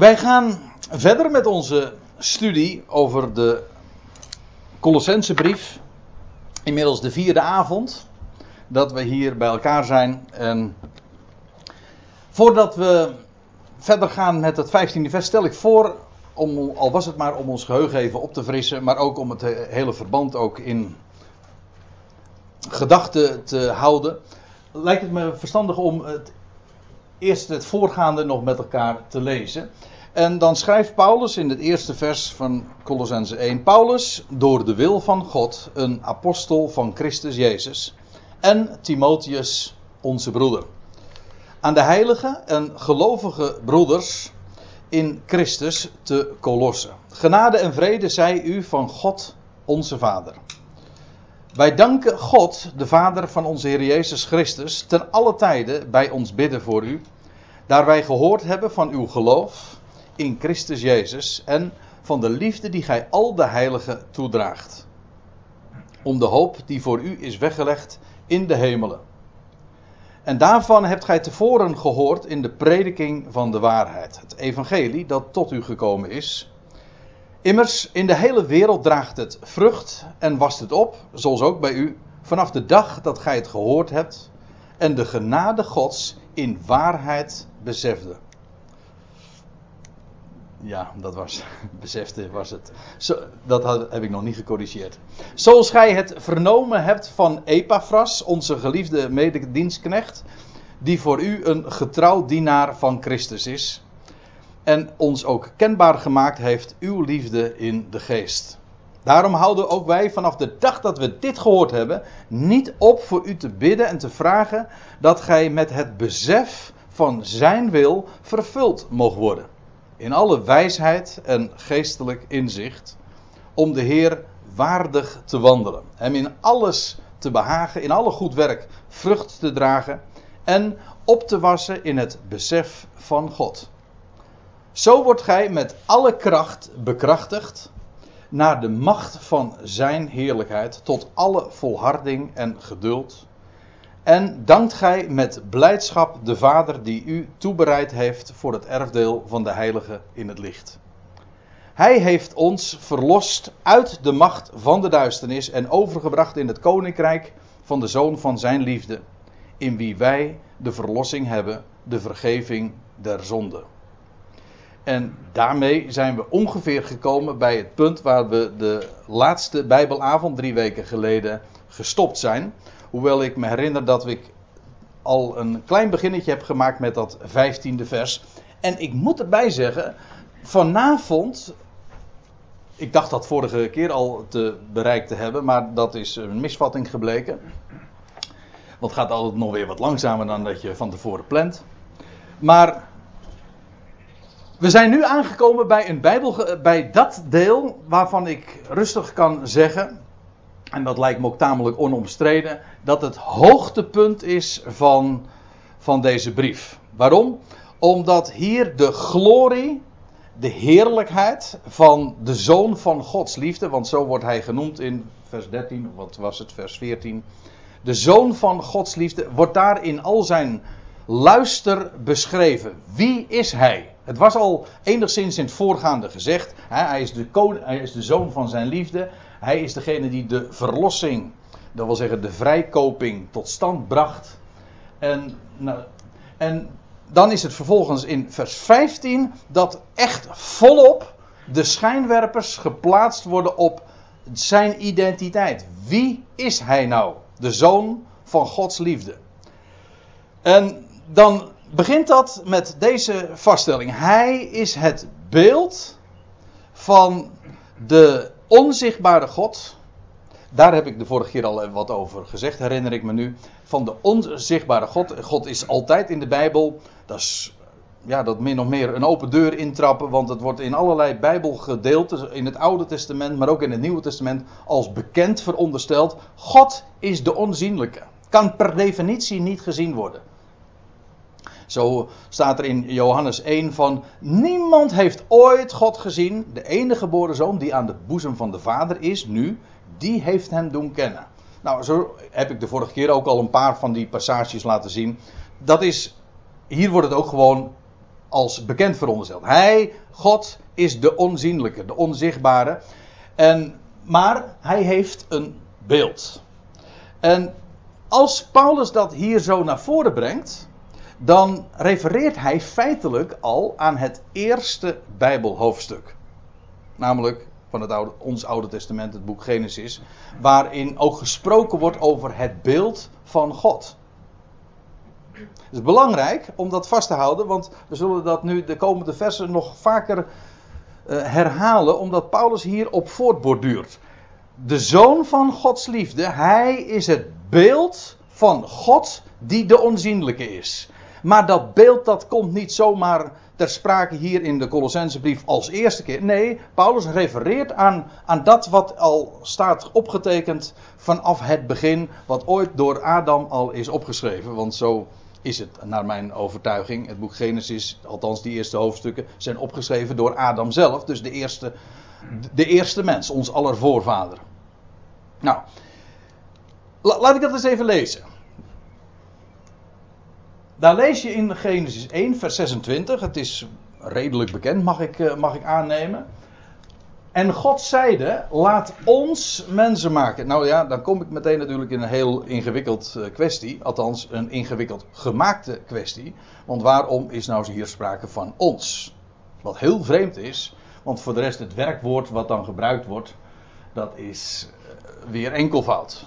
Wij gaan verder met onze studie over de Colossensebrief. Inmiddels de vierde avond dat we hier bij elkaar zijn. En voordat we verder gaan met het 15e vers, stel ik voor, om, al was het maar om ons geheugen even op te frissen, maar ook om het hele verband ook in gedachten te houden, lijkt het me verstandig om het, eerst het voorgaande nog met elkaar te lezen. En dan schrijft Paulus in het eerste vers van Colossense 1: Paulus, door de wil van God, een apostel van Christus Jezus, en Timotheus, onze broeder. Aan de heilige en gelovige broeders in Christus te Colosse. Genade en vrede zij u van God, onze Vader. Wij danken God, de Vader van onze Heer Jezus Christus, ten alle tijde bij ons bidden voor u, daar wij gehoord hebben van uw geloof in Christus Jezus en van de liefde die gij al de heiligen toedraagt. Om de hoop die voor u is weggelegd in de hemelen. En daarvan hebt gij tevoren gehoord in de prediking van de waarheid, het evangelie dat tot u gekomen is. Immers, in de hele wereld draagt het vrucht en wast het op, zoals ook bij u, vanaf de dag dat gij het gehoord hebt en de genade Gods in waarheid besefte. Ja, dat was, besefte was het. Zo, dat had, heb ik nog niet gecorrigeerd. Zoals gij het vernomen hebt van Epaphras, onze geliefde mededienstknecht, die voor u een getrouw dienaar van Christus is. En ons ook kenbaar gemaakt heeft uw liefde in de geest. Daarom houden ook wij vanaf de dag dat we dit gehoord hebben, niet op voor u te bidden en te vragen dat gij met het besef van zijn wil vervuld mogen worden in alle wijsheid en geestelijk inzicht, om de Heer waardig te wandelen. Hem in alles te behagen, in alle goed werk vrucht te dragen en op te wassen in het besef van God. Zo wordt gij met alle kracht bekrachtigd naar de macht van Zijn heerlijkheid tot alle volharding en geduld en dankt gij met blijdschap de Vader die u toebereid heeft voor het erfdeel van de Heilige in het licht. Hij heeft ons verlost uit de macht van de duisternis en overgebracht in het koninkrijk van de Zoon van Zijn liefde, in wie wij de verlossing hebben, de vergeving der zonde. En daarmee zijn we ongeveer gekomen bij het punt waar we de laatste Bijbelavond drie weken geleden gestopt zijn. Hoewel ik me herinner dat ik al een klein beginnetje heb gemaakt met dat vijftiende vers. En ik moet erbij zeggen, vanavond. Ik dacht dat vorige keer al te bereikt te hebben, maar dat is een misvatting gebleken. Want het gaat altijd nog weer wat langzamer dan dat je van tevoren plant. Maar we zijn nu aangekomen bij, een Bijbel, bij dat deel waarvan ik rustig kan zeggen en dat lijkt me ook tamelijk onomstreden, dat het hoogtepunt is van, van deze brief. Waarom? Omdat hier de glorie, de heerlijkheid van de zoon van Gods liefde, want zo wordt hij genoemd in vers 13, of wat was het, vers 14. De zoon van Gods liefde wordt daar in al zijn luister beschreven. Wie is hij? Het was al enigszins in het voorgaande gezegd. Hè, hij, is de hij is de zoon van zijn liefde. Hij is degene die de verlossing, dat wil zeggen de vrijkoping, tot stand bracht. En, nou, en dan is het vervolgens in vers 15 dat echt volop de schijnwerpers geplaatst worden op zijn identiteit. Wie is hij nou? De zoon van Gods liefde. En dan begint dat met deze vaststelling. Hij is het beeld van de onzichtbare God. Daar heb ik de vorige keer al wat over gezegd, herinner ik me nu. Van de onzichtbare God. God is altijd in de Bijbel. Dat is ja, dat min of meer een open deur intrappen, want het wordt in allerlei Bijbelgedeelten, in het Oude Testament, maar ook in het Nieuwe Testament, als bekend verondersteld. God is de onzienlijke. Kan per definitie niet gezien worden. Zo staat er in Johannes 1 van niemand heeft ooit God gezien. De enige geboren zoon die aan de boezem van de Vader is nu, die heeft hem doen kennen. Nou, zo heb ik de vorige keer ook al een paar van die passages laten zien. Dat is, hier wordt het ook gewoon als bekend verondersteld. Hij, God, is de onzienlijke, de onzichtbare. En, maar hij heeft een beeld. En als Paulus dat hier zo naar voren brengt, dan refereert hij feitelijk al aan het eerste Bijbelhoofdstuk. Namelijk van het oude, ons Oude Testament, het boek Genesis, waarin ook gesproken wordt over het beeld van God. Het is belangrijk om dat vast te houden, want we zullen dat nu de komende versen nog vaker uh, herhalen, omdat Paulus hierop voortborduurt. De zoon van Gods liefde, hij is het beeld van God die de onzienlijke is. Maar dat beeld dat komt niet zomaar ter sprake hier in de Colossensebrief als eerste keer. Nee, Paulus refereert aan, aan dat wat al staat opgetekend vanaf het begin, wat ooit door Adam al is opgeschreven. Want zo is het naar mijn overtuiging. Het boek Genesis, althans die eerste hoofdstukken, zijn opgeschreven door Adam zelf. Dus de eerste, de eerste mens, ons aller voorvader. Nou, laat ik dat eens even lezen. Daar lees je in Genesis 1, vers 26. Het is redelijk bekend, mag ik, eh, mag ik aannemen. En God zeide: Laat ons mensen maken. Nou ja, dan kom ik meteen natuurlijk in een heel ingewikkeld eh, kwestie. Althans, een ingewikkeld gemaakte kwestie. Want waarom is nou hier sprake van ons? Wat heel vreemd is, want voor de rest het werkwoord wat dan gebruikt wordt, dat is eh, weer enkelvoud.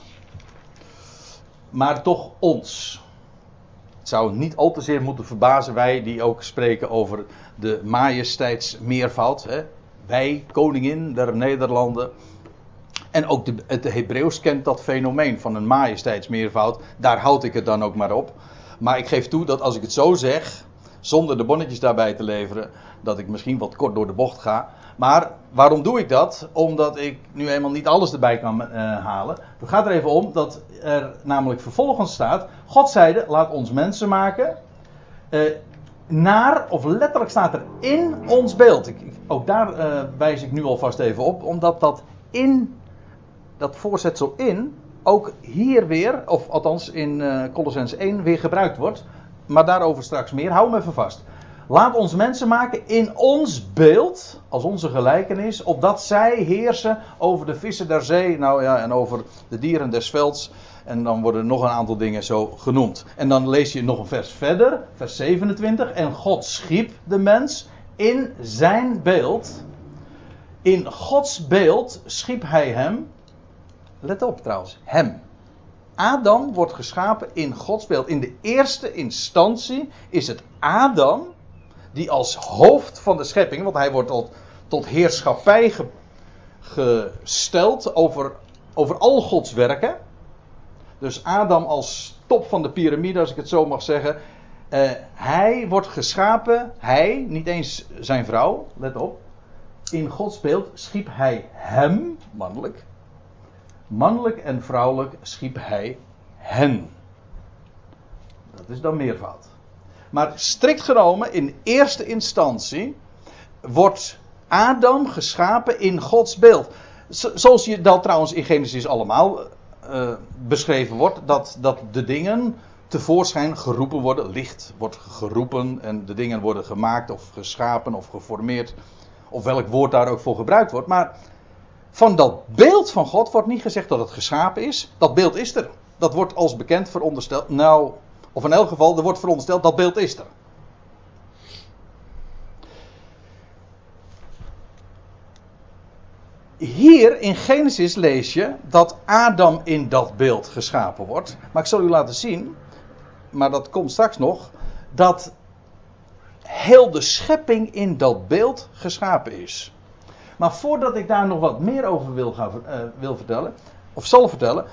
Maar toch ons. Zou niet al te zeer moeten verbazen, wij die ook spreken over de majesteitsmeervoud. Hè? Wij, koningin der Nederlanden. En ook de, het Hebreeuws kent dat fenomeen van een majesteitsmeervoud. Daar houd ik het dan ook maar op. Maar ik geef toe dat als ik het zo zeg, zonder de bonnetjes daarbij te leveren, dat ik misschien wat kort door de bocht ga. Maar waarom doe ik dat? Omdat ik nu eenmaal niet alles erbij kan uh, halen. Het gaat er even om dat er namelijk vervolgens staat: God zeide, laat ons mensen maken. Uh, naar, of letterlijk staat er in ons beeld. Ik, ook daar uh, wijs ik nu alvast even op, omdat dat in, dat voorzetsel in, ook hier weer, of althans in uh, Colossens 1 weer gebruikt wordt. Maar daarover straks meer. Hou me even vast. Laat ons mensen maken in ons beeld, als onze gelijkenis, opdat zij heersen over de vissen der zee, nou ja, en over de dieren des velds. En dan worden nog een aantal dingen zo genoemd. En dan lees je nog een vers verder, vers 27. En God schiep de mens in zijn beeld. In Gods beeld schiep hij hem. Let op trouwens, hem. Adam wordt geschapen in Gods beeld. In de eerste instantie is het Adam die als hoofd van de schepping, want hij wordt tot, tot heerschappij ge, gesteld over, over al Gods werken. Dus Adam als top van de piramide, als ik het zo mag zeggen. Uh, hij wordt geschapen, hij, niet eens zijn vrouw, let op. In Gods beeld schiep hij hem, mannelijk. Mannelijk en vrouwelijk schiep hij hen. Dat is dan meervoud. Maar strikt genomen, in eerste instantie, wordt Adam geschapen in Gods beeld. Zoals je dat trouwens in Genesis allemaal uh, beschreven wordt, dat, dat de dingen tevoorschijn geroepen worden. Licht wordt geroepen en de dingen worden gemaakt of geschapen of geformeerd. Of welk woord daar ook voor gebruikt wordt. Maar van dat beeld van God wordt niet gezegd dat het geschapen is. Dat beeld is er. Dat wordt als bekend verondersteld. Nou, of in elk geval, er wordt verondersteld dat beeld is er. Hier in Genesis lees je dat Adam in dat beeld geschapen wordt. Maar ik zal u laten zien, maar dat komt straks nog, dat heel de schepping in dat beeld geschapen is. Maar voordat ik daar nog wat meer over wil, gaan, uh, wil vertellen, of zal vertellen,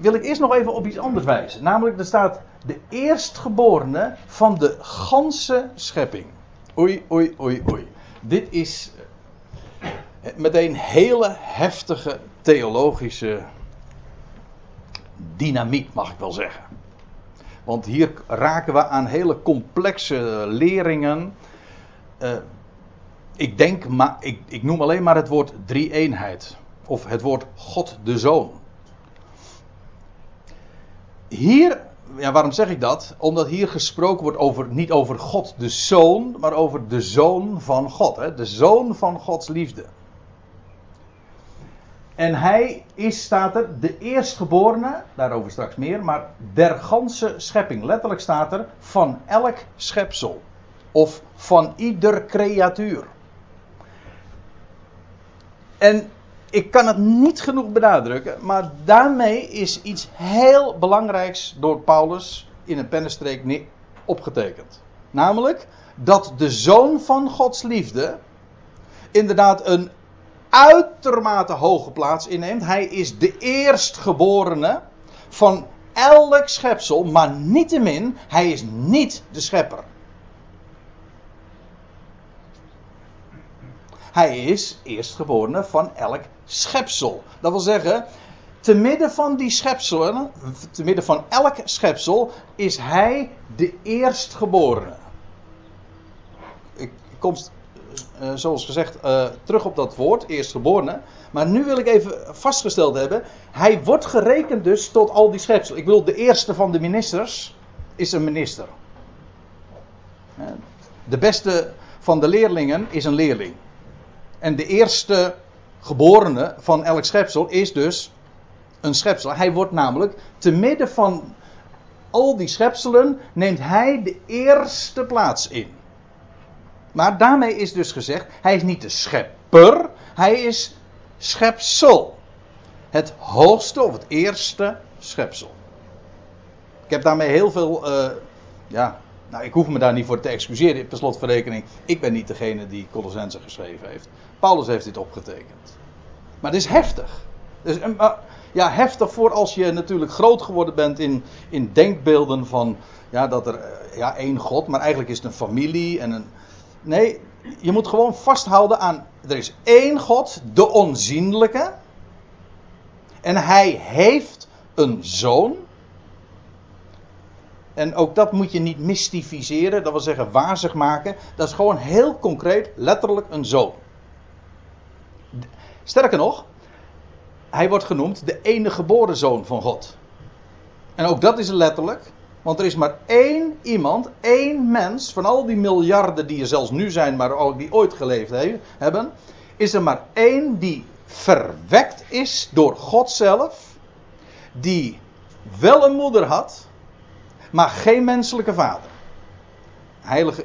wil ik eerst nog even op iets anders wijzen. Namelijk, er staat de eerstgeborene van de ganse schepping. Oei, oei, oei, oei. Dit is eh, meteen hele heftige theologische dynamiek, mag ik wel zeggen. Want hier raken we aan hele complexe leringen. Uh, ik denk, maar, ik, ik noem alleen maar het woord drie-eenheid. Of het woord God de Zoon. Hier ja, waarom zeg ik dat? Omdat hier gesproken wordt over, niet over God de Zoon, maar over de Zoon van God. Hè? De Zoon van Gods liefde. En hij is, staat er, de eerstgeborene, daarover straks meer, maar der ganse schepping. Letterlijk staat er van elk schepsel. Of van ieder creatuur. En ik kan het niet genoeg benadrukken, maar daarmee is iets heel belangrijks door Paulus in een pennenstreek opgetekend. Namelijk dat de zoon van Gods liefde inderdaad een uitermate hoge plaats inneemt. Hij is de eerstgeborene van elk schepsel, maar niettemin, hij is niet de schepper. Hij is eerstgeborene van elk schepsel. Dat wil zeggen, te midden van die schepselen, te midden van elk schepsel, is hij de eerstgeborene. Ik kom, uh, zoals gezegd, uh, terug op dat woord, eerstgeborene. Maar nu wil ik even vastgesteld hebben, hij wordt gerekend dus tot al die schepselen. Ik bedoel, de eerste van de ministers is een minister. De beste van de leerlingen is een leerling. En de eerste geborene van elk schepsel is dus een schepsel. Hij wordt namelijk te midden van al die schepselen neemt hij de eerste plaats in. Maar daarmee is dus gezegd, hij is niet de schepper, hij is schepsel. Het hoogste of het eerste schepsel. Ik heb daarmee heel veel, uh, ja, nou ik hoef me daar niet voor te excuseren, per slotverrekening. Ik ben niet degene die Colossense geschreven heeft. Paulus heeft dit opgetekend. Maar het is heftig. Dus, ja, heftig voor als je natuurlijk groot geworden bent in, in denkbeelden van ja, dat er eh, ja, één God, maar eigenlijk is het een familie en een. Nee, je moet gewoon vasthouden aan. Er is één God, de onzienlijke. En hij heeft een zoon. En ook dat moet je niet mystificeren, dat wil zeggen wazig maken. Dat is gewoon heel concreet, letterlijk een zoon. Sterker nog, hij wordt genoemd de enige geboren zoon van God. En ook dat is letterlijk, want er is maar één iemand, één mens, van al die miljarden die er zelfs nu zijn, maar ook die ooit geleefd hebben, is er maar één die verwekt is door God zelf, die wel een moeder had, maar geen menselijke vader. Heilige,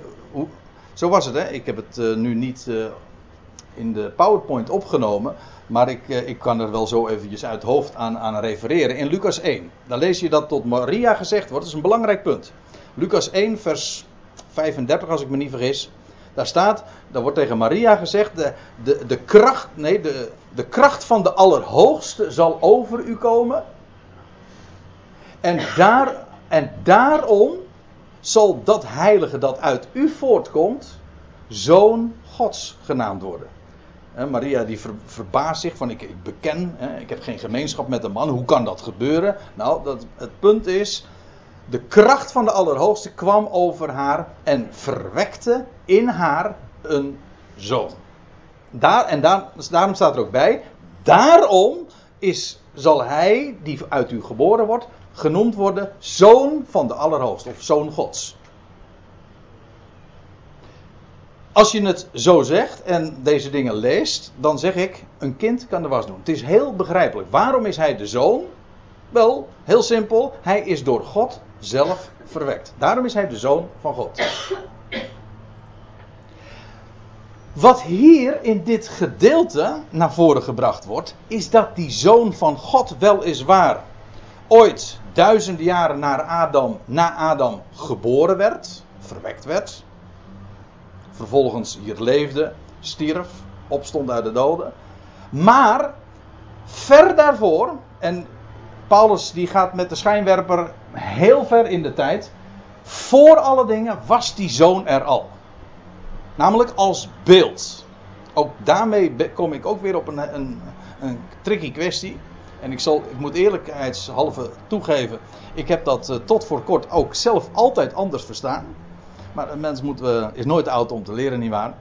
zo was het hè, ik heb het uh, nu niet uh, in de PowerPoint opgenomen. Maar ik, eh, ik kan er wel zo eventjes uit hoofd aan, aan refereren. In Lucas 1. Dan lees je dat tot Maria gezegd wordt. Dat is een belangrijk punt. Lucas 1, vers 35, als ik me niet vergis. Daar staat, daar wordt tegen Maria gezegd: de, de, de, kracht, nee, de, de kracht van de Allerhoogste zal over u komen. En, daar, en daarom zal dat heilige dat uit u voortkomt, zoon Gods genaamd worden. Maria die verbaast zich van ik, ik beken, ik heb geen gemeenschap met een man, hoe kan dat gebeuren? Nou, dat, het punt is, de kracht van de Allerhoogste kwam over haar en verwekte in haar een zoon. Daar, en daar, dus daarom staat er ook bij, daarom is, zal hij, die uit u geboren wordt, genoemd worden zoon van de Allerhoogste, of zoon Gods. Als je het zo zegt en deze dingen leest, dan zeg ik: een kind kan de was doen. Het is heel begrijpelijk. Waarom is hij de zoon? Wel, heel simpel. Hij is door God zelf verwekt. Daarom is hij de zoon van God. Wat hier in dit gedeelte naar voren gebracht wordt, is dat die zoon van God weliswaar ooit duizenden jaren na Adam, na Adam geboren werd, verwekt werd vervolgens hier leefde, stierf, opstond uit de doden. Maar ver daarvoor, en Paulus die gaat met de schijnwerper heel ver in de tijd, voor alle dingen was die zoon er al. Namelijk als beeld. Ook daarmee kom ik ook weer op een, een, een tricky kwestie. En ik, zal, ik moet eerlijkheidshalve toegeven, ik heb dat uh, tot voor kort ook zelf altijd anders verstaan. Maar een mens moet, uh, is nooit oud om te leren, nietwaar?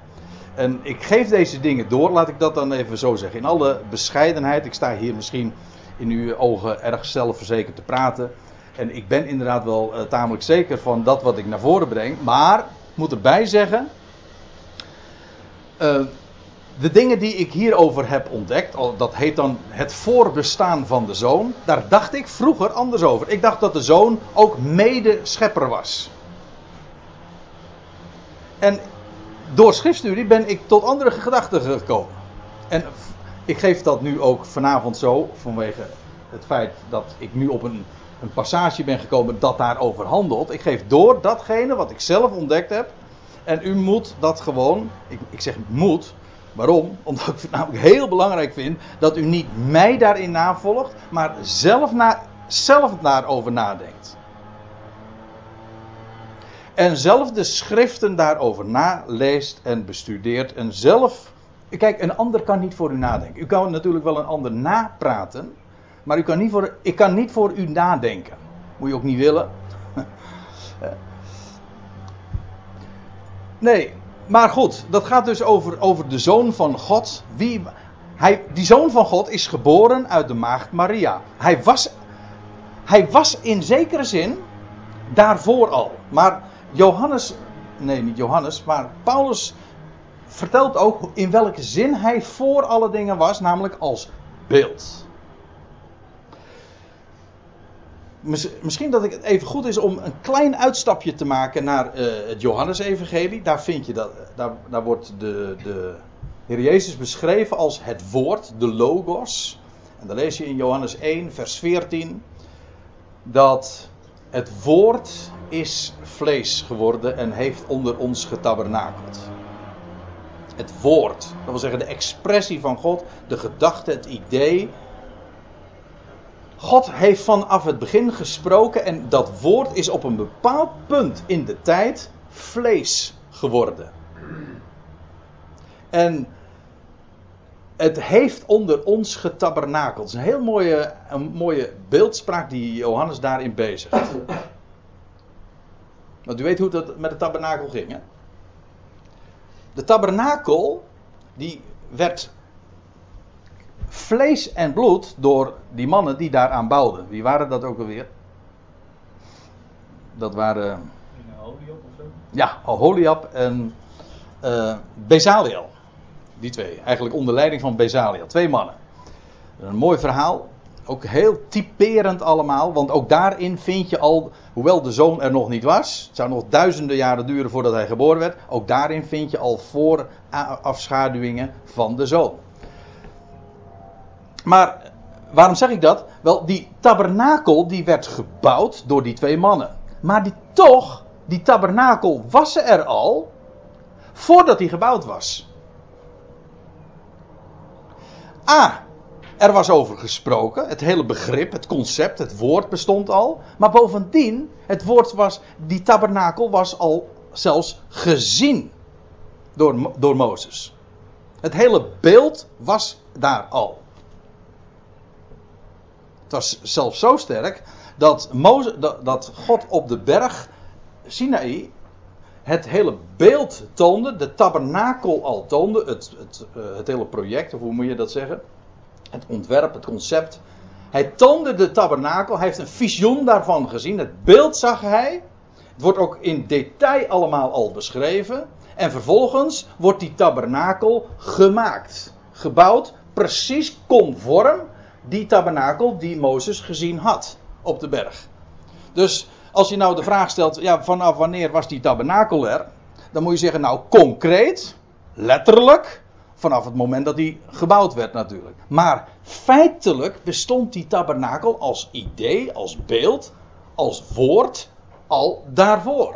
En ik geef deze dingen door, laat ik dat dan even zo zeggen. In alle bescheidenheid, ik sta hier misschien in uw ogen erg zelfverzekerd te praten. En ik ben inderdaad wel uh, tamelijk zeker van dat wat ik naar voren breng. Maar, ik moet erbij zeggen. Uh, de dingen die ik hierover heb ontdekt, dat heet dan het voorbestaan van de zoon, daar dacht ik vroeger anders over. Ik dacht dat de zoon ook mede-schepper was. En door schriftstudie ben ik tot andere gedachten gekomen. En ik geef dat nu ook vanavond zo, vanwege het feit dat ik nu op een, een passage ben gekomen dat daarover handelt. Ik geef door datgene wat ik zelf ontdekt heb. En u moet dat gewoon, ik, ik zeg moet, Waarom? Omdat ik het namelijk heel belangrijk vind dat u niet mij daarin navolgt, maar zelf, na, zelf daarover nadenkt. En zelf de schriften daarover naleest en bestudeert en zelf. Kijk, een ander kan niet voor u nadenken. U kan natuurlijk wel een ander napraten, maar u kan niet voor, ik kan niet voor u nadenken. Moet je ook niet willen. Nee, maar goed, dat gaat dus over, over de zoon van God. Wie, hij, die zoon van God is geboren uit de maagd Maria. Hij was, hij was in zekere zin daarvoor al. Maar Johannes, nee niet Johannes, maar Paulus vertelt ook in welke zin hij voor alle dingen was, namelijk als beeld. misschien dat het even goed is om een klein uitstapje te maken naar uh, het Johannesevangelie. Daar vind je dat, daar, daar wordt de, de Heer Jezus beschreven als het woord, de logos. En dan lees je in Johannes 1, vers 14, dat het woord is vlees geworden en heeft onder ons getabernakeld. Het woord, dat wil zeggen de expressie van God, de gedachte, het idee, God heeft vanaf het begin gesproken en dat woord is op een bepaald punt in de tijd vlees geworden. En het heeft onder ons getabernakeld. Het is een heel mooie, een mooie beeldspraak die Johannes daarin bezigt. Want u weet hoe dat met de tabernakel ging. Hè? De tabernakel die werd vlees en bloed door die mannen die daaraan bouwden. Wie waren dat ook alweer? Dat waren. Holiab of zo? Ja, Holiab en uh, Bezaliel. Die twee. Eigenlijk onder leiding van Bezaliel. Twee mannen. Een mooi verhaal. Ook heel typerend allemaal. Want ook daarin vind je al. Hoewel de zoon er nog niet was. Het zou nog duizenden jaren duren voordat hij geboren werd. Ook daarin vind je al voorafschaduwingen van de zoon. Maar waarom zeg ik dat? Wel, die tabernakel die werd gebouwd door die twee mannen. Maar die toch, die tabernakel was er al voordat hij gebouwd was. A. Er was over gesproken. Het hele begrip, het concept, het woord bestond al. Maar bovendien, het woord was, die tabernakel was al zelfs gezien door, door Mozes. Het hele beeld was daar al. Het was zelfs zo sterk dat, dat God op de berg Sinaï het hele beeld toonde, de tabernakel al toonde, het, het, uh, het hele project, of hoe moet je dat zeggen? Het ontwerp, het concept. Hij toonde de tabernakel, hij heeft een visioen daarvan gezien, het beeld zag hij. Het wordt ook in detail allemaal al beschreven. En vervolgens wordt die tabernakel gemaakt, gebouwd, precies conform die tabernakel die Mozes gezien had op de berg. Dus als je nou de vraag stelt, ja, vanaf wanneer was die tabernakel er? Dan moet je zeggen, nou concreet, letterlijk, vanaf het moment dat die gebouwd werd natuurlijk. Maar feitelijk bestond die tabernakel als idee, als beeld, als woord al daarvoor.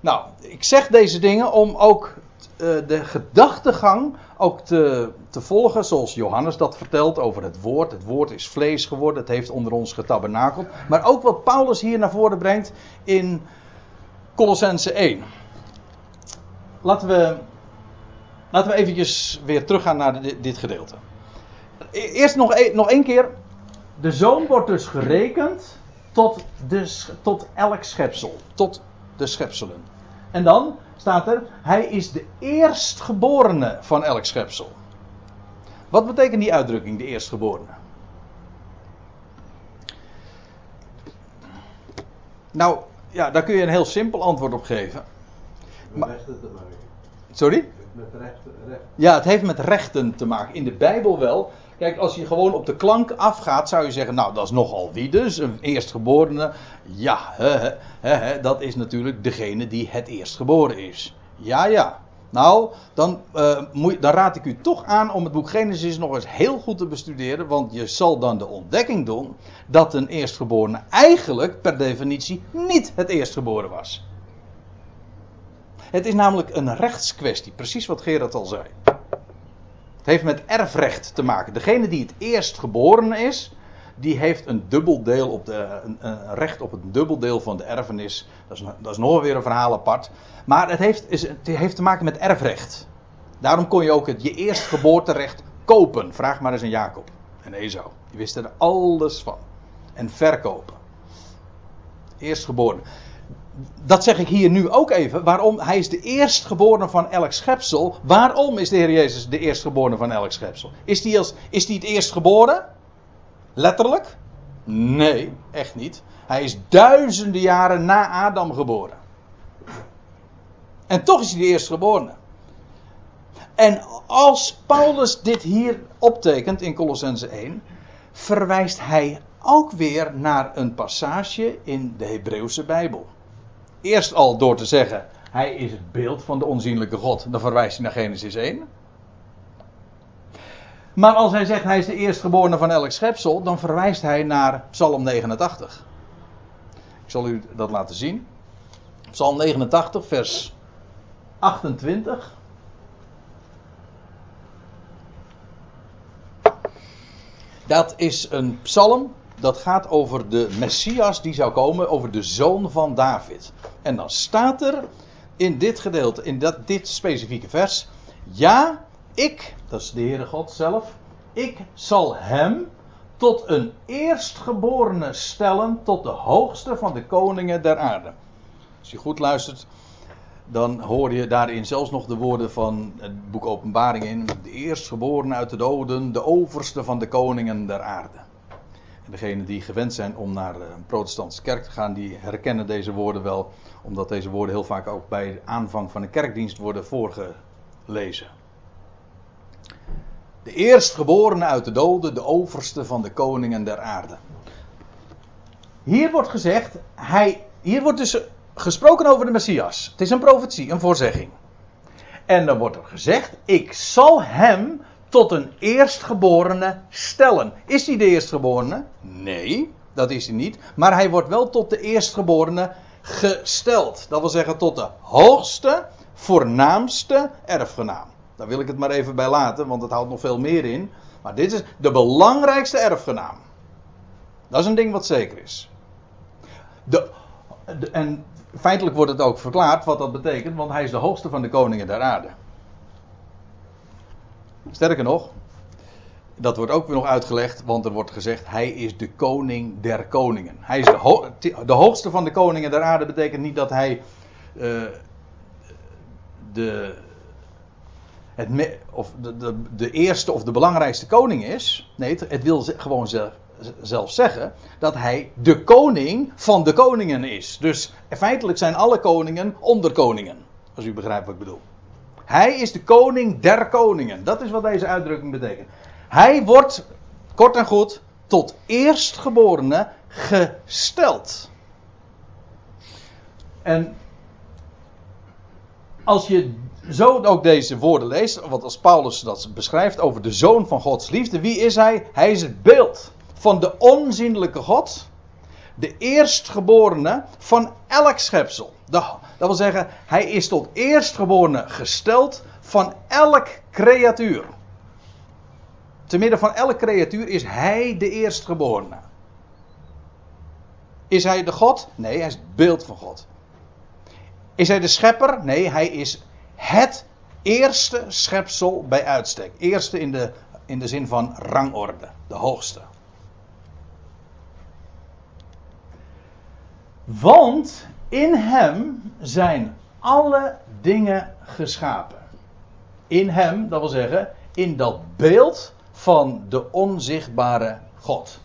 Nou, ik zeg deze dingen om ook uh, de gedachtegang ook te, te volgen, zoals Johannes dat vertelt over het woord. Het woord is vlees geworden, het heeft onder ons getabernakeld. Maar ook wat Paulus hier naar voren brengt in Colossense 1. Laten we, laten we eventjes weer teruggaan naar dit, dit gedeelte. E-, eerst nog, e-, nog één keer. De zoon wordt dus gerekend tot, de, tot elk schepsel. Tot de schepselen. En dan staat er, hij is de eerstgeborene van elk schepsel. Wat betekent die uitdrukking, de eerstgeborene? Nou, ja, daar kun je een heel simpel antwoord op geven. Maar-. Sorry? Met recht. Ja, het heeft met rechten te maken. In de Bijbel wel. Kijk, als je gewoon op de klank afgaat, zou je zeggen: Nou, dat is nogal wie dus? Een eerstgeborene. Ja, hè, hè, hè, dat is natuurlijk degene die het eerstgeboren is. Ja, ja. Nou, dan, eh, moet, dan raad ik u toch aan om het boek Genesis nog eens heel goed te bestuderen. Want je zal dan de ontdekking doen dat een eerstgeborene eigenlijk per definitie niet het eerstgeboren was. Het is namelijk een rechtskwestie, precies wat Gerard al zei. Het heeft met erfrecht te maken. Degene die het eerst geboren is, die heeft een dubbel deel op de, een, recht op een dubbel deel van de erfenis. Dat is, dat is nog weer een verhaal apart. Maar het heeft, is, het heeft te maken met erfrecht. Daarom kon je ook het je eerstgeboorterecht kopen. Vraag maar eens aan Jacob en Esau. Die wisten er alles van. En verkopen. Eerstgeboren. Dat zeg ik hier nu ook even. Waarom? Hij is de eerstgeborene van elk schepsel. Waarom is de Heer Jezus de eerstgeborene van elk schepsel? Is hij als, is hij het eerstgeboren? Letterlijk? Nee, echt niet. Hij is duizenden jaren na Adam geboren. En toch is hij de eerstgeborene. En als Paulus dit hier optekent in Colossense 1, verwijst hij ook weer naar een passage in de Hebreeuwse Bijbel. Eerst al door te zeggen, hij is het beeld van de onzienlijke God. Dan verwijst hij naar Genesis 1. Maar als hij zegt hij is de eerstgeborene van elk schepsel, dan verwijst hij naar Psalm 89. Ik zal u dat laten zien. Psalm 89, vers 28. Dat is een psalm dat gaat over de Messias die zou komen, over de zoon van David. En dan staat er in dit gedeelte, in dat, dit specifieke vers, ja, ik, dat is de Heere God zelf, ik zal hem tot een eerstgeborene stellen, tot de hoogste van de koningen der aarde. Als je goed luistert, dan hoor je daarin zelfs nog de woorden van het boek Openbaring in. De eerstgeborene uit de doden, de overste van de koningen der aarde. En die gewend zijn om naar een protestantse kerk te gaan, die herkennen deze woorden wel. Omdat deze woorden heel vaak ook bij de aanvang van een kerkdienst worden voorgelezen. De eerstgeborene uit de doden, de overste van de koningen der aarde. Hier wordt gezegd, hij, hier wordt dus gesproken over de Messias. Het is een profetie, een voorzegging. En dan wordt er gezegd, ik zal hem tot een eerstgeborene stellen. Is hij de eerstgeborene? Nee, dat is hij niet. Maar hij wordt wel tot de eerstgeborene gesteld. Dat wil zeggen tot de hoogste, voornaamste erfgenaam. Daar wil ik het maar even bij laten, want het houdt nog veel meer in. Maar dit is de belangrijkste erfgenaam. Dat is een ding wat zeker is. De, en feitelijk wordt het ook verklaard wat dat betekent, want hij is de hoogste van de koningen der aarde. Sterker nog, dat wordt ook weer nog uitgelegd, want er wordt gezegd: hij is de koning der koningen. Hij is de, de hoogste van de koningen der aarde, betekent niet dat hij eh, de, het, of de, de, de eerste of de belangrijkste koning is. Nee, het, wil gewoon zelf, zelf zeggen dat hij de koning van de koningen is. Dus feitelijk zijn alle koningen onderkoningen. Als u begrijpt wat ik bedoel. Hij is de koning der koningen. Dat is wat deze uitdrukking betekent. Hij wordt, kort en goed, tot eerstgeborene gesteld. En als je zo ook deze woorden leest, wat als Paulus dat beschrijft over de zoon van Gods liefde, wie is hij? Hij is het beeld van de onzienlijke God, de eerstgeborene van elk schepsel. Dat wil zeggen, hij is tot eerstgeborene gesteld van elk creatuur. Te midden van elk creatuur is hij de eerstgeborene. Is hij de God? Nee, hij is het beeld van God. Is hij de schepper? Nee, hij is het eerste schepsel bij uitstek. Eerste in de, in de zin van rangorde, de hoogste. Want in hem zijn alle dingen geschapen. In hem, dat wil zeggen, in dat beeld van de onzichtbare God.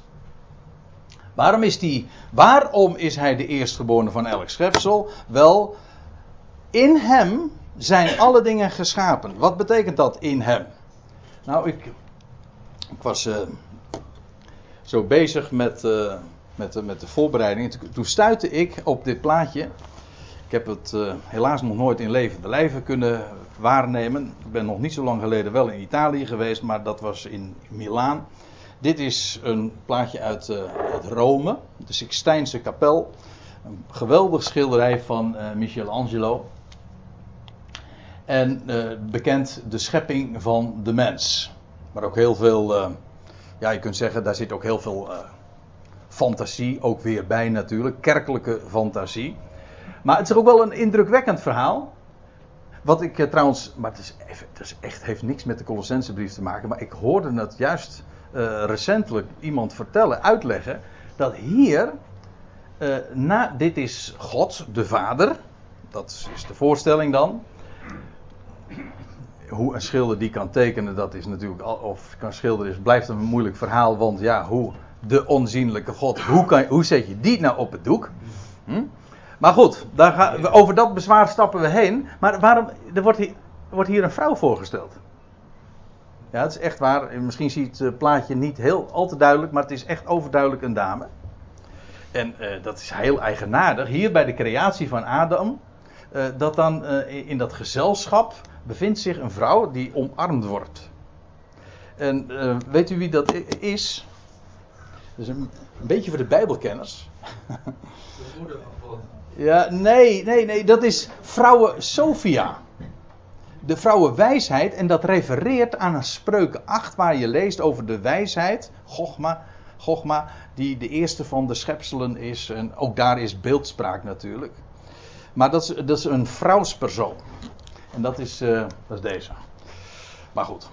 Waarom is, die, waarom is hij de eerstgeborene van elk schepsel? Wel, in hem zijn alle dingen geschapen. Wat betekent dat in hem? Nou, ik, ik was uh, zo bezig met, uh, met, uh, met de voorbereiding. Toen, toen stuitte ik op dit plaatje. Ik heb het helaas nog nooit in levende lijven kunnen waarnemen. Ik ben nog niet zo lang geleden wel in Italië geweest, maar dat was in Milaan. Dit is een plaatje uit, uit Rome, de Sixtijnse kapel. Een geweldig schilderij van Michelangelo. En uh, bekend de schepping van de mens. Maar ook heel veel, uh, ja, je kunt zeggen, daar zit ook heel veel uh, fantasie ook weer bij natuurlijk. Kerkelijke fantasie. Maar het is ook wel een indrukwekkend verhaal. Wat ik trouwens, maar het, is, het is echt, heeft niks met de Colossensebrief te maken. Maar ik hoorde het juist recentelijk iemand vertellen, uitleggen. Dat hier, na, dit is God, de Vader. Dat is de voorstelling dan hoe een schilder die kan tekenen, dat is natuurlijk, of kan schilderen, is, blijft een moeilijk verhaal. Want ja, hoe de onzienlijke God, hoe, kan, hoe zet je die nou op het doek? Hm? Maar goed, daar gaan we, over dat bezwaar stappen we heen. Maar waarom, er wordt hier, wordt hier een vrouw voorgesteld. Ja, het is echt waar. Misschien ziet het plaatje niet heel al te duidelijk, maar het is echt overduidelijk een dame. En uh, dat is heel eigenaardig. Hier bij de creatie van Adam, uh, dat dan in dat gezelschap bevindt zich een vrouw die omarmd wordt. En weet u wie dat is? Dat is een, beetje voor de Bijbelkenners. De moeder. Ja, nee, nee, nee, dat is vrouwen Sophia. De vrouwenwijsheid, en dat refereert aan een spreuken 8, waar je leest over de wijsheid, Gogma, die de eerste van de schepselen is. En ook daar is beeldspraak natuurlijk. Maar dat is, dat is een vrouwspersoon. En dat is, uh, dat is deze. Maar goed.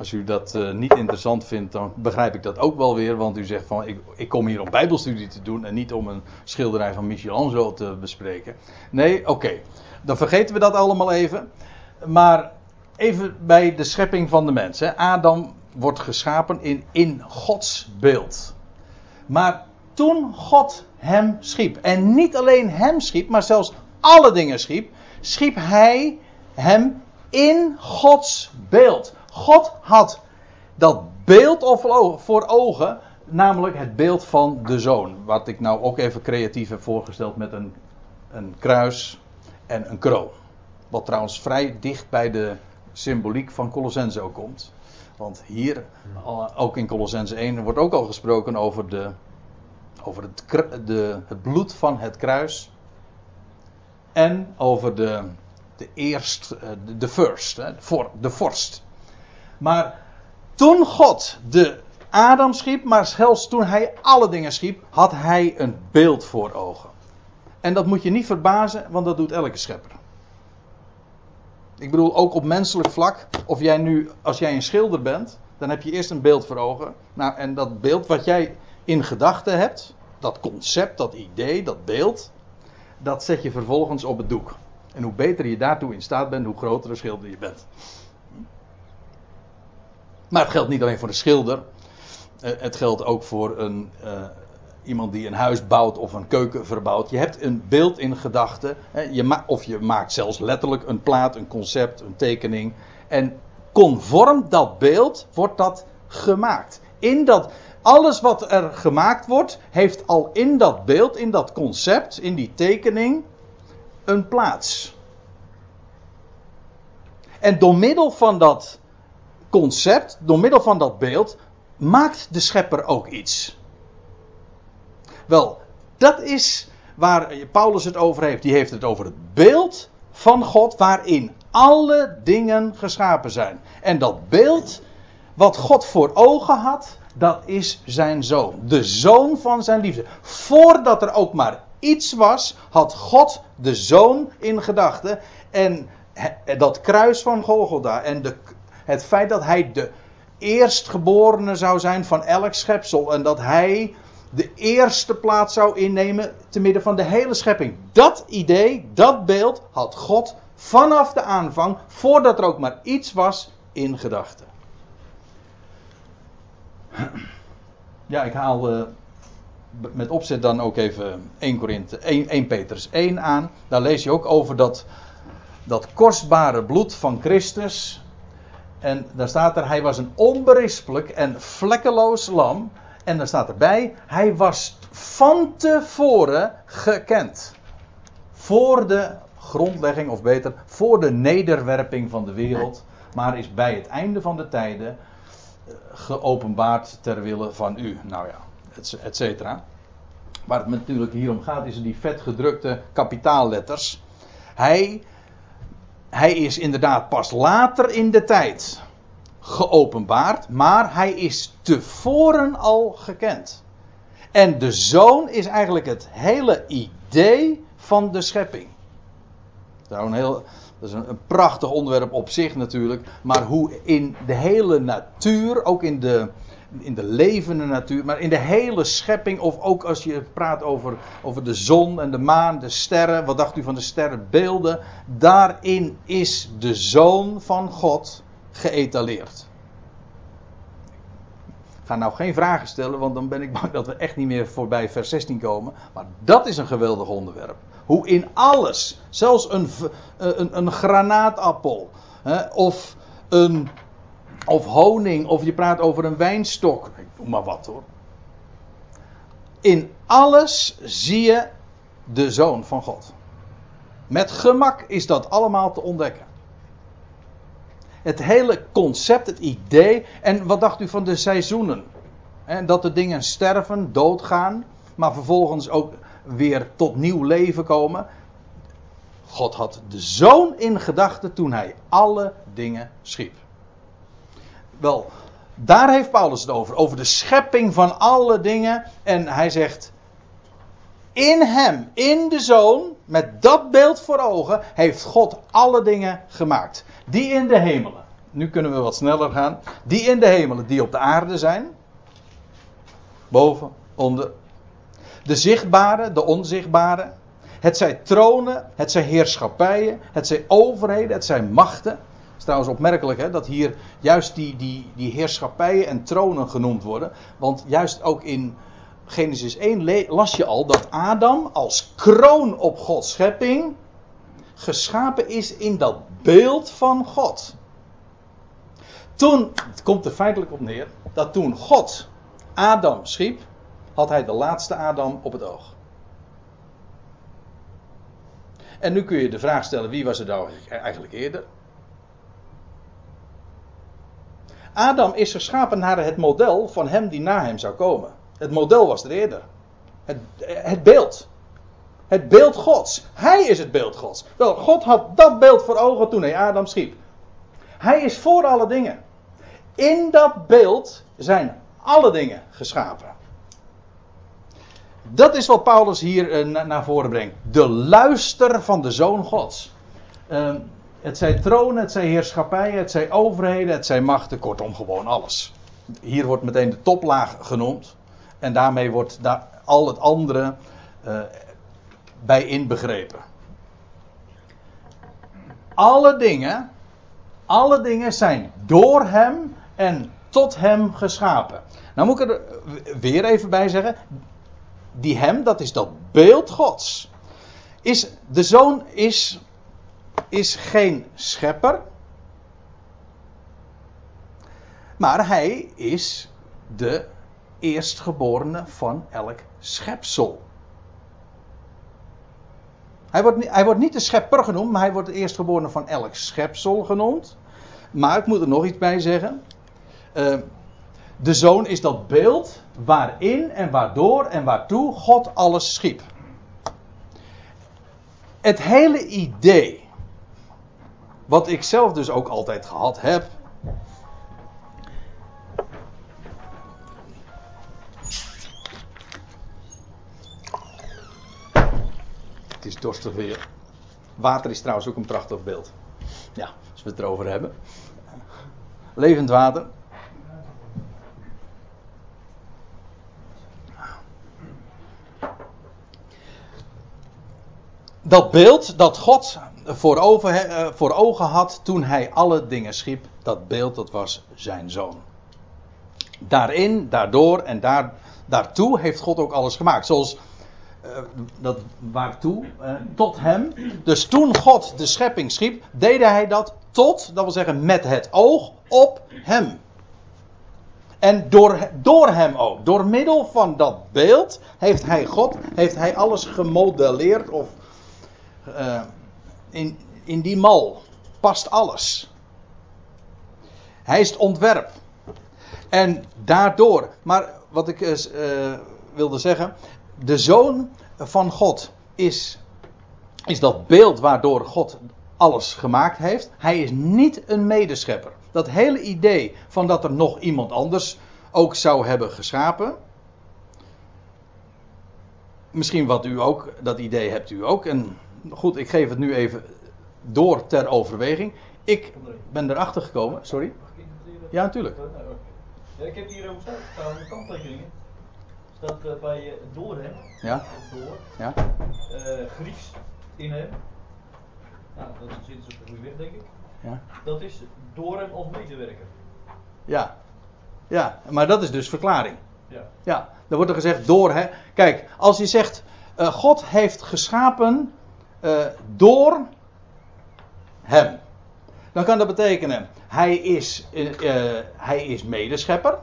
Als u dat uh, niet interessant vindt, dan begrijp ik dat ook wel weer. Want u zegt van, ik, ik kom hier om bijbelstudie te doen en niet om een schilderij van Michelangelo te bespreken. Nee, oké. Dan vergeten we dat allemaal even. Maar even bij de schepping van de mens. Hè. Adam wordt geschapen in, in Gods beeld. Maar toen God hem schiep, en niet alleen hem schiep, maar zelfs alle dingen schiep, schiep hij hem in Gods beeld. God had dat beeld voor ogen, namelijk het beeld van de zoon. Wat ik nou ook even creatief heb voorgesteld met een, een kruis en een kroon. Wat trouwens vrij dicht bij de symboliek van Colossense ook komt. Want hier, ook in Colossense 1, wordt ook al gesproken over, de, over het, de, het bloed van het kruis. En over de, de eerst, de, de first, de, voor, de vorst. Maar toen God de Adam schiep, maar zelfs toen hij alle dingen schiep, had hij een beeld voor ogen. En dat moet je niet verbazen, want dat doet elke schepper. Ik bedoel, ook op menselijk vlak, of jij nu, als jij een schilder bent, dan heb je eerst een beeld voor ogen. Nou, en dat beeld wat jij in gedachten hebt, dat concept, dat idee, dat beeld, dat zet je vervolgens op het doek. En hoe beter je daartoe in staat bent, hoe groter de schilder je bent. Maar het geldt niet alleen voor de schilder. Het geldt ook voor een, uh, iemand die een huis bouwt of een keuken verbouwt. Je hebt een beeld in gedachten. of je maakt zelfs letterlijk een plaat, een concept, een tekening. En conform dat beeld wordt dat gemaakt. In dat, alles wat er gemaakt wordt, heeft al in dat beeld, in dat concept, in die tekening, een plaats. En door middel van dat concept, door middel van dat beeld, maakt de schepper ook iets. Wel, dat is waar Paulus het over heeft. Die heeft het over het beeld van God waarin alle dingen geschapen zijn. En dat beeld wat God voor ogen had, dat is zijn zoon. De zoon van zijn liefde. Voordat er ook maar iets was, had God de zoon in gedachten. En dat kruis van Golgotha en de, het feit dat hij de eerstgeborene zou zijn van elk schepsel. En dat hij de eerste plaats zou innemen te midden van de hele schepping. Dat idee, dat beeld had God vanaf de aanvang, voordat er ook maar iets was, in gedachten. Ja, ik haal uh, met opzet dan ook even 1, Korinthe, 1, 1 Petrus 1 aan. Daar lees je ook over dat, dat kostbare bloed van Christus. En daar staat er, hij was een onberispelijk en vlekkeloos lam. En daar staat erbij, hij was van tevoren gekend. Voor de grondlegging, of beter, voor de nederwerping van de wereld. Maar is bij het einde van de tijden eh, geopenbaard ter wille van u. Nou ja, et cetera. Waar het natuurlijk hier om gaat, is die vetgedrukte kapitaalletters. Hij, hij is inderdaad pas later in de tijd geopenbaard, maar hij is tevoren al gekend. En de zoon is eigenlijk het hele idee van de schepping. Dat is een, heel, dat is een, prachtig onderwerp op zich natuurlijk. Maar hoe in de hele natuur, ook in de, in de levende natuur, maar in de hele schepping, of ook als je praat over, over de zon en de maan, de sterren, wat dacht u van de sterrenbeelden? Daarin is de zoon van God geëtaleerd. Ik ga nou geen vragen stellen, want dan ben ik bang dat we echt niet meer voorbij vers 16 komen. Maar dat is een geweldig onderwerp. Hoe in alles, zelfs een, een, een granaatappel, hè, of, een, of honing, of je praat over een wijnstok, doe maar wat hoor. In alles zie je de zoon van God. Met gemak is dat allemaal te ontdekken. Het hele concept, het idee. En wat dacht u van de seizoenen? En dat de dingen sterven, doodgaan, maar vervolgens ook weer tot nieuw leven komen. God had de zoon in gedachten toen hij alle dingen schiep. Wel, daar heeft Paulus het over. Over de schepping van alle dingen. En hij zegt. In hem, in de zoon, met dat beeld voor ogen, heeft God alle dingen gemaakt. Die in de hemelen. Nu kunnen we wat sneller gaan. Die in de hemelen, die op de aarde zijn. Boven, onder. De zichtbare, de onzichtbare. Het zijn tronen, het zijn heerschappijen, het zijn overheden, het zijn machten. Is trouwens opmerkelijk hè, dat hier juist die, die, die heerschappijen en tronen genoemd worden. Want juist ook in Genesis 1 las je al dat Adam als kroon op Gods schepping geschapen is in dat beeld van God. Toen, het komt er feitelijk op neer, dat toen God Adam schiep, had hij de laatste Adam op het oog. En nu kun je de vraag stellen: wie was er nou eigenlijk eerder? Adam is geschapen naar het model van hem die na hem zou komen. Het model was er eerder. Het, het beeld. Het beeld Gods. Hij is het beeld Gods. Wel, God had dat beeld voor ogen toen hij Adam schiep. Hij is voor alle dingen. In dat beeld zijn alle dingen geschapen. Dat is wat Paulus hier uh, naar voren brengt. De luister van de Zoon Gods. Uh, het zijn tronen, het zijn heerschappijen, het zijn overheden, het zijn machten, kortom gewoon alles. Hier wordt meteen de toplaag genoemd. En daarmee wordt daar al het andere uh, bij inbegrepen. Alle dingen, alle dingen zijn door hem en tot hem geschapen. Nou moet ik er weer even bij zeggen. Die hem, dat is dat beeld Gods. Is, de zoon is, is geen schepper. Maar hij is de eerstgeborene van elk schepsel. Hij wordt, hij wordt niet de schepper genoemd, maar hij wordt de eerstgeborene van elk schepsel genoemd. Maar ik moet er nog iets bij zeggen. Uh, de zoon is dat beeld waarin en waardoor en waartoe God alles schiep. Het hele idee, wat ik zelf dus ook altijd gehad heb. Het is dorstig weer. Water is trouwens ook een prachtig beeld. Ja, als we het erover hebben. Levend water. Dat beeld dat God voor, eh, voor, ogen had toen hij alle dingen schiep, dat beeld dat was zijn zoon. Daarin, daardoor en daartoe heeft God ook alles gemaakt. Zoals eh, dat waartoe? Eh, tot hem. Dus toen God de schepping schiep, deed hij dat tot, dat wil zeggen met het oog op hem. En door, door hem ook. Door middel van dat beeld heeft hij God, heeft hij alles gemodelleerd of eh, in, in die mal past alles. Hij is het ontwerp. En daardoor, maar wat ik uh, wilde zeggen, de zoon van God is, is dat beeld waardoor God alles gemaakt heeft. Hij is niet een medeschepper. Dat hele idee van dat er nog iemand anders ook zou hebben geschapen. Misschien wat u ook, dat idee hebt u ook. En goed, ik geef het nu even door ter overweging. Ik ben erachter gekomen, sorry. Ja, natuurlijk. Ja, ik heb hier over staan kanttekeningen. Staat uh, bij uh, door hem. Ja. Door. Ja. Uh, Grieks in hem. Nou, dat zit dus op de goede weg, denk ik. Ja. Dat is door hem als medewerker. Ja. Ja, maar dat is dus verklaring. Ja. Ja, dan wordt er gezegd door hè. Kijk, als je zegt God heeft geschapen door hem. Dan kan dat betekenen, hij is, uh, hij is medeschepper.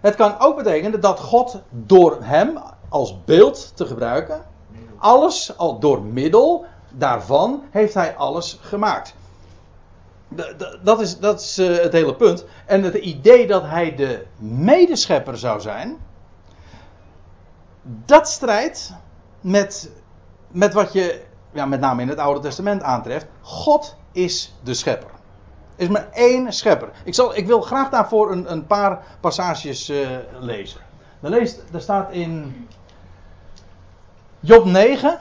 Het kan ook betekenen dat God door hem als beeld te gebruiken, alles al door middel daarvan heeft hij alles gemaakt. Dat is, dat is het hele punt. En het idee dat hij de medeschepper zou zijn, dat strijdt met, met wat je ja, met name in het Oude Testament aantreft. God is de schepper. Er is maar één schepper. Ik, zal, ik wil graag daarvoor een, een paar passages uh, lezen. Dan leest, er staat in Job 9.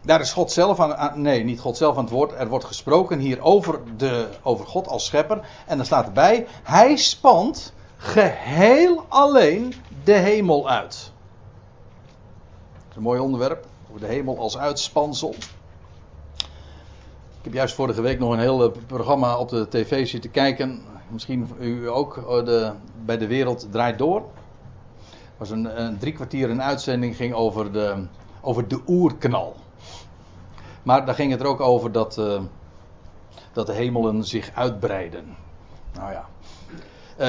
Daar is God zelf aan, aan, Nee, niet God zelf aan het woord. Er wordt gesproken hier over, de, over God als schepper. En dan staat erbij: Hij spant geheel alleen de hemel uit. Een mooi onderwerp. Over de hemel als uitspansel. Ik heb juist vorige week nog een heel programma op de tv zitten kijken. Misschien u ook. De, bij De Wereld Draait Door. Was een, een drie kwartier een uitzending ging over de, over de oerknal. Maar daar ging het er ook over dat, uh, dat de hemelen zich uitbreiden. Nou ja.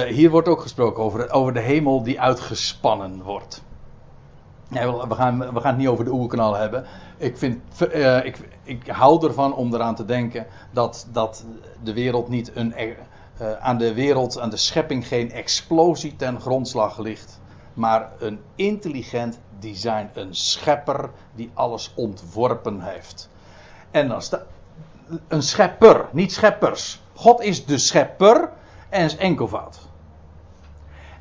Hier wordt ook gesproken over, over de hemel die uitgespannen wordt. We, gaan, we gaan het niet over de oerknal hebben. Ik, vind, uh, ik, ik hou ervan om eraan te denken dat, dat de wereld niet een. Uh, aan de wereld, aan de schepping geen explosie ten grondslag ligt. Maar een intelligent design. Een schepper die alles ontworpen heeft. En dan staat. Een schepper, niet scheppers. God is de schepper en is enkelvoud.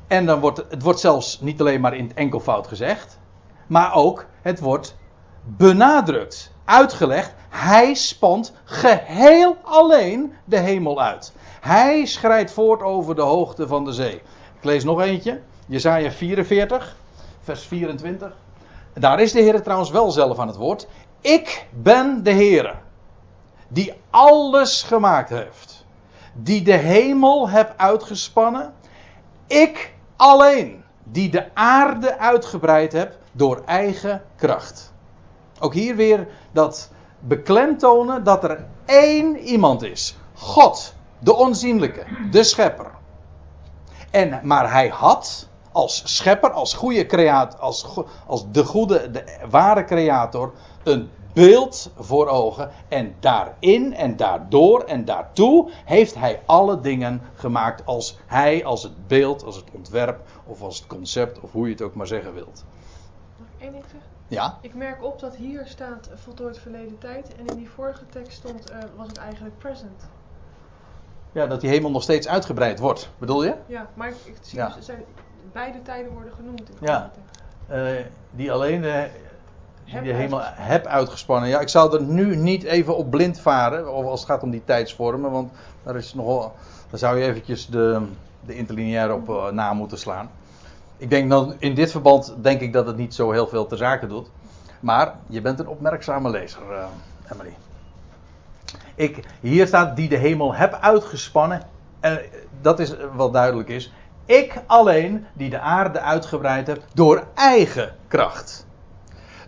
En dan wordt het wordt zelfs niet alleen maar in het enkelvoud gezegd. Maar ook, het wordt benadrukt, uitgelegd. Hij spant geheel alleen de hemel uit. Hij schrijdt voort over de hoogte van de zee. Ik lees nog eentje. Jezaja 44, vers 24. Daar is de Heer trouwens wel zelf aan het woord. Ik ben de Heer, die alles gemaakt heeft. Die de hemel heb uitgespannen. Ik alleen, die de aarde uitgebreid heb door eigen kracht. Ook hier weer dat beklemtonen dat er één iemand is. God, de onzienlijke, de schepper. En, maar hij had als schepper, als goede creator, als, als de goede, de ware creator, een beeld voor ogen. En daarin en daardoor en daartoe heeft hij alle dingen gemaakt als hij, als het beeld, als het ontwerp of als het concept of hoe je het ook maar zeggen wilt. Mag ik één ding zeggen? Ja. Ik merk op dat hier staat uh, voltooid verleden tijd en in die vorige tekst stond, uh, was het eigenlijk present. Ja, dat die hemel nog steeds uitgebreid wordt, bedoel je? Ja, maar ik, ik zie Ja. dus, zijn, beide tijden worden genoemd in de Ja. tekst. Eh, die alleen de, die Heb de hemel uitgespannen. heb uitgespannen. Ja, ik zou er nu niet even op blind varen, of als het gaat om die tijdsvormen, want daar is nogal, daar zou je eventjes de, de interlineair op eh, na moeten slaan. Ik denk dan, in dit verband denk ik dat het niet zo heel veel ter zake doet. Maar je bent een opmerkzame lezer, eh, Emily. Ik, hier staat die de hemel heb uitgespannen. En dat is wat duidelijk is. Ik alleen die de aarde uitgebreid heb door eigen kracht.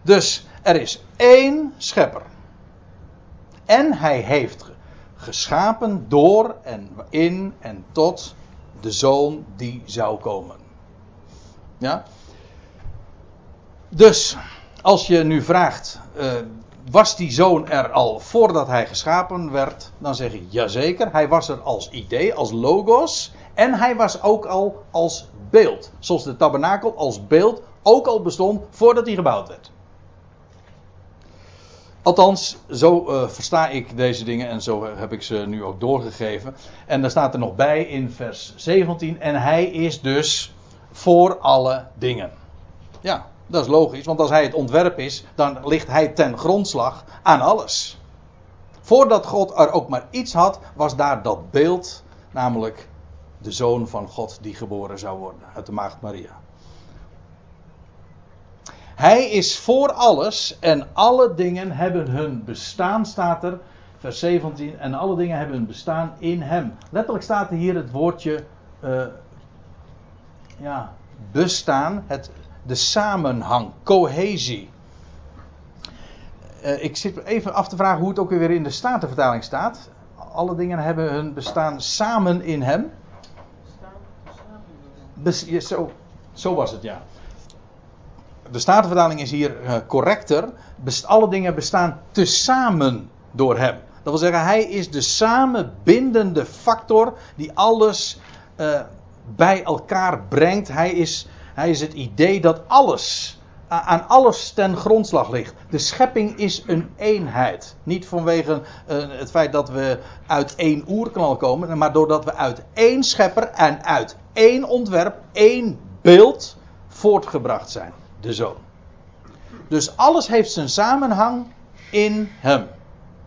Dus er is één schepper. En hij heeft geschapen door en in en tot de zoon die zou komen. Ja? Dus, als je nu vraagt, uh, was die zoon er al voordat hij geschapen werd? Dan zeg ik jazeker, hij was er als idee, als logos. En hij was ook al als beeld. Zoals de tabernakel als beeld ook al bestond voordat hij gebouwd werd. Althans, zo uh, versta ik deze dingen en zo heb ik ze nu ook doorgegeven. En daar staat er nog bij in vers 17: En hij is dus voor alle dingen. Ja, dat is logisch, want als hij het ontwerp is, dan ligt hij ten grondslag aan alles. Voordat God er ook maar iets had, was daar dat beeld, namelijk de zoon van God die geboren zou worden uit de maagd Maria. Hij is voor alles en alle dingen hebben hun bestaan, staat er, vers 17, en alle dingen hebben hun bestaan in hem. Letterlijk staat er hier het woordje uh, ja, bestaan, het, de samenhang, cohesie. Uh, ik zit even af te vragen hoe het ook weer in de Statenvertaling staat. Alle dingen hebben hun bestaan samen in hem. Zo, zo was het, ja de Statenvertaling is hier uh, correcter. Best, alle dingen bestaan tezamen door hem. Dat wil zeggen, hij is de samenbindende factor die alles uh, bij elkaar brengt. Hij is, hij is het idee dat alles, aan alles ten grondslag ligt. De schepping is een eenheid. Niet vanwege het feit dat we uit één oerknal komen, maar doordat we uit één schepper en uit één ontwerp, één beeld voortgebracht zijn de zoon. Dus alles heeft zijn samenhang in hem.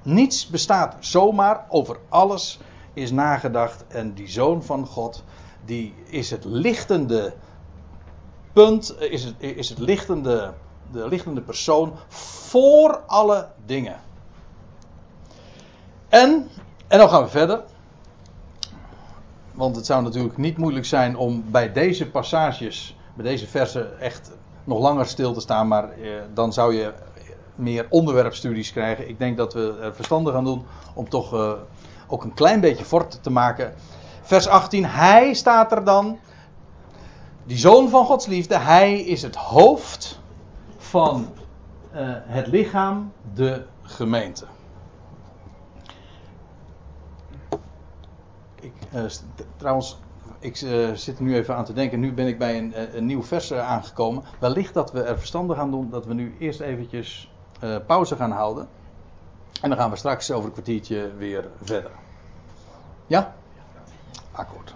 Niets bestaat zomaar, over alles is nagedacht. En die zoon van God, die is het lichtende punt, is het, is het lichtende, de lichtende persoon voor alle dingen. En, en dan gaan we verder. Want het zou natuurlijk niet moeilijk zijn om bij deze passages, bij deze versen echt nog langer stil te staan, maar eh, dan zou je meer onderwerpstudies krijgen. Ik denk dat we er verstandig aan doen om toch eh, ook een klein beetje fort te maken. Vers 18, hij staat er dan, die zoon van Gods liefde, hij is het hoofd van uh, het lichaam, de gemeente. Ik, uh, trouwens, ik uh, zit er nu even aan te denken. Nu ben ik bij een, een nieuw vers aangekomen. Wellicht dat we er verstandig aan doen dat we nu eerst eventjes pauze gaan houden. En dan gaan we straks over een kwartiertje weer verder. Ja? akut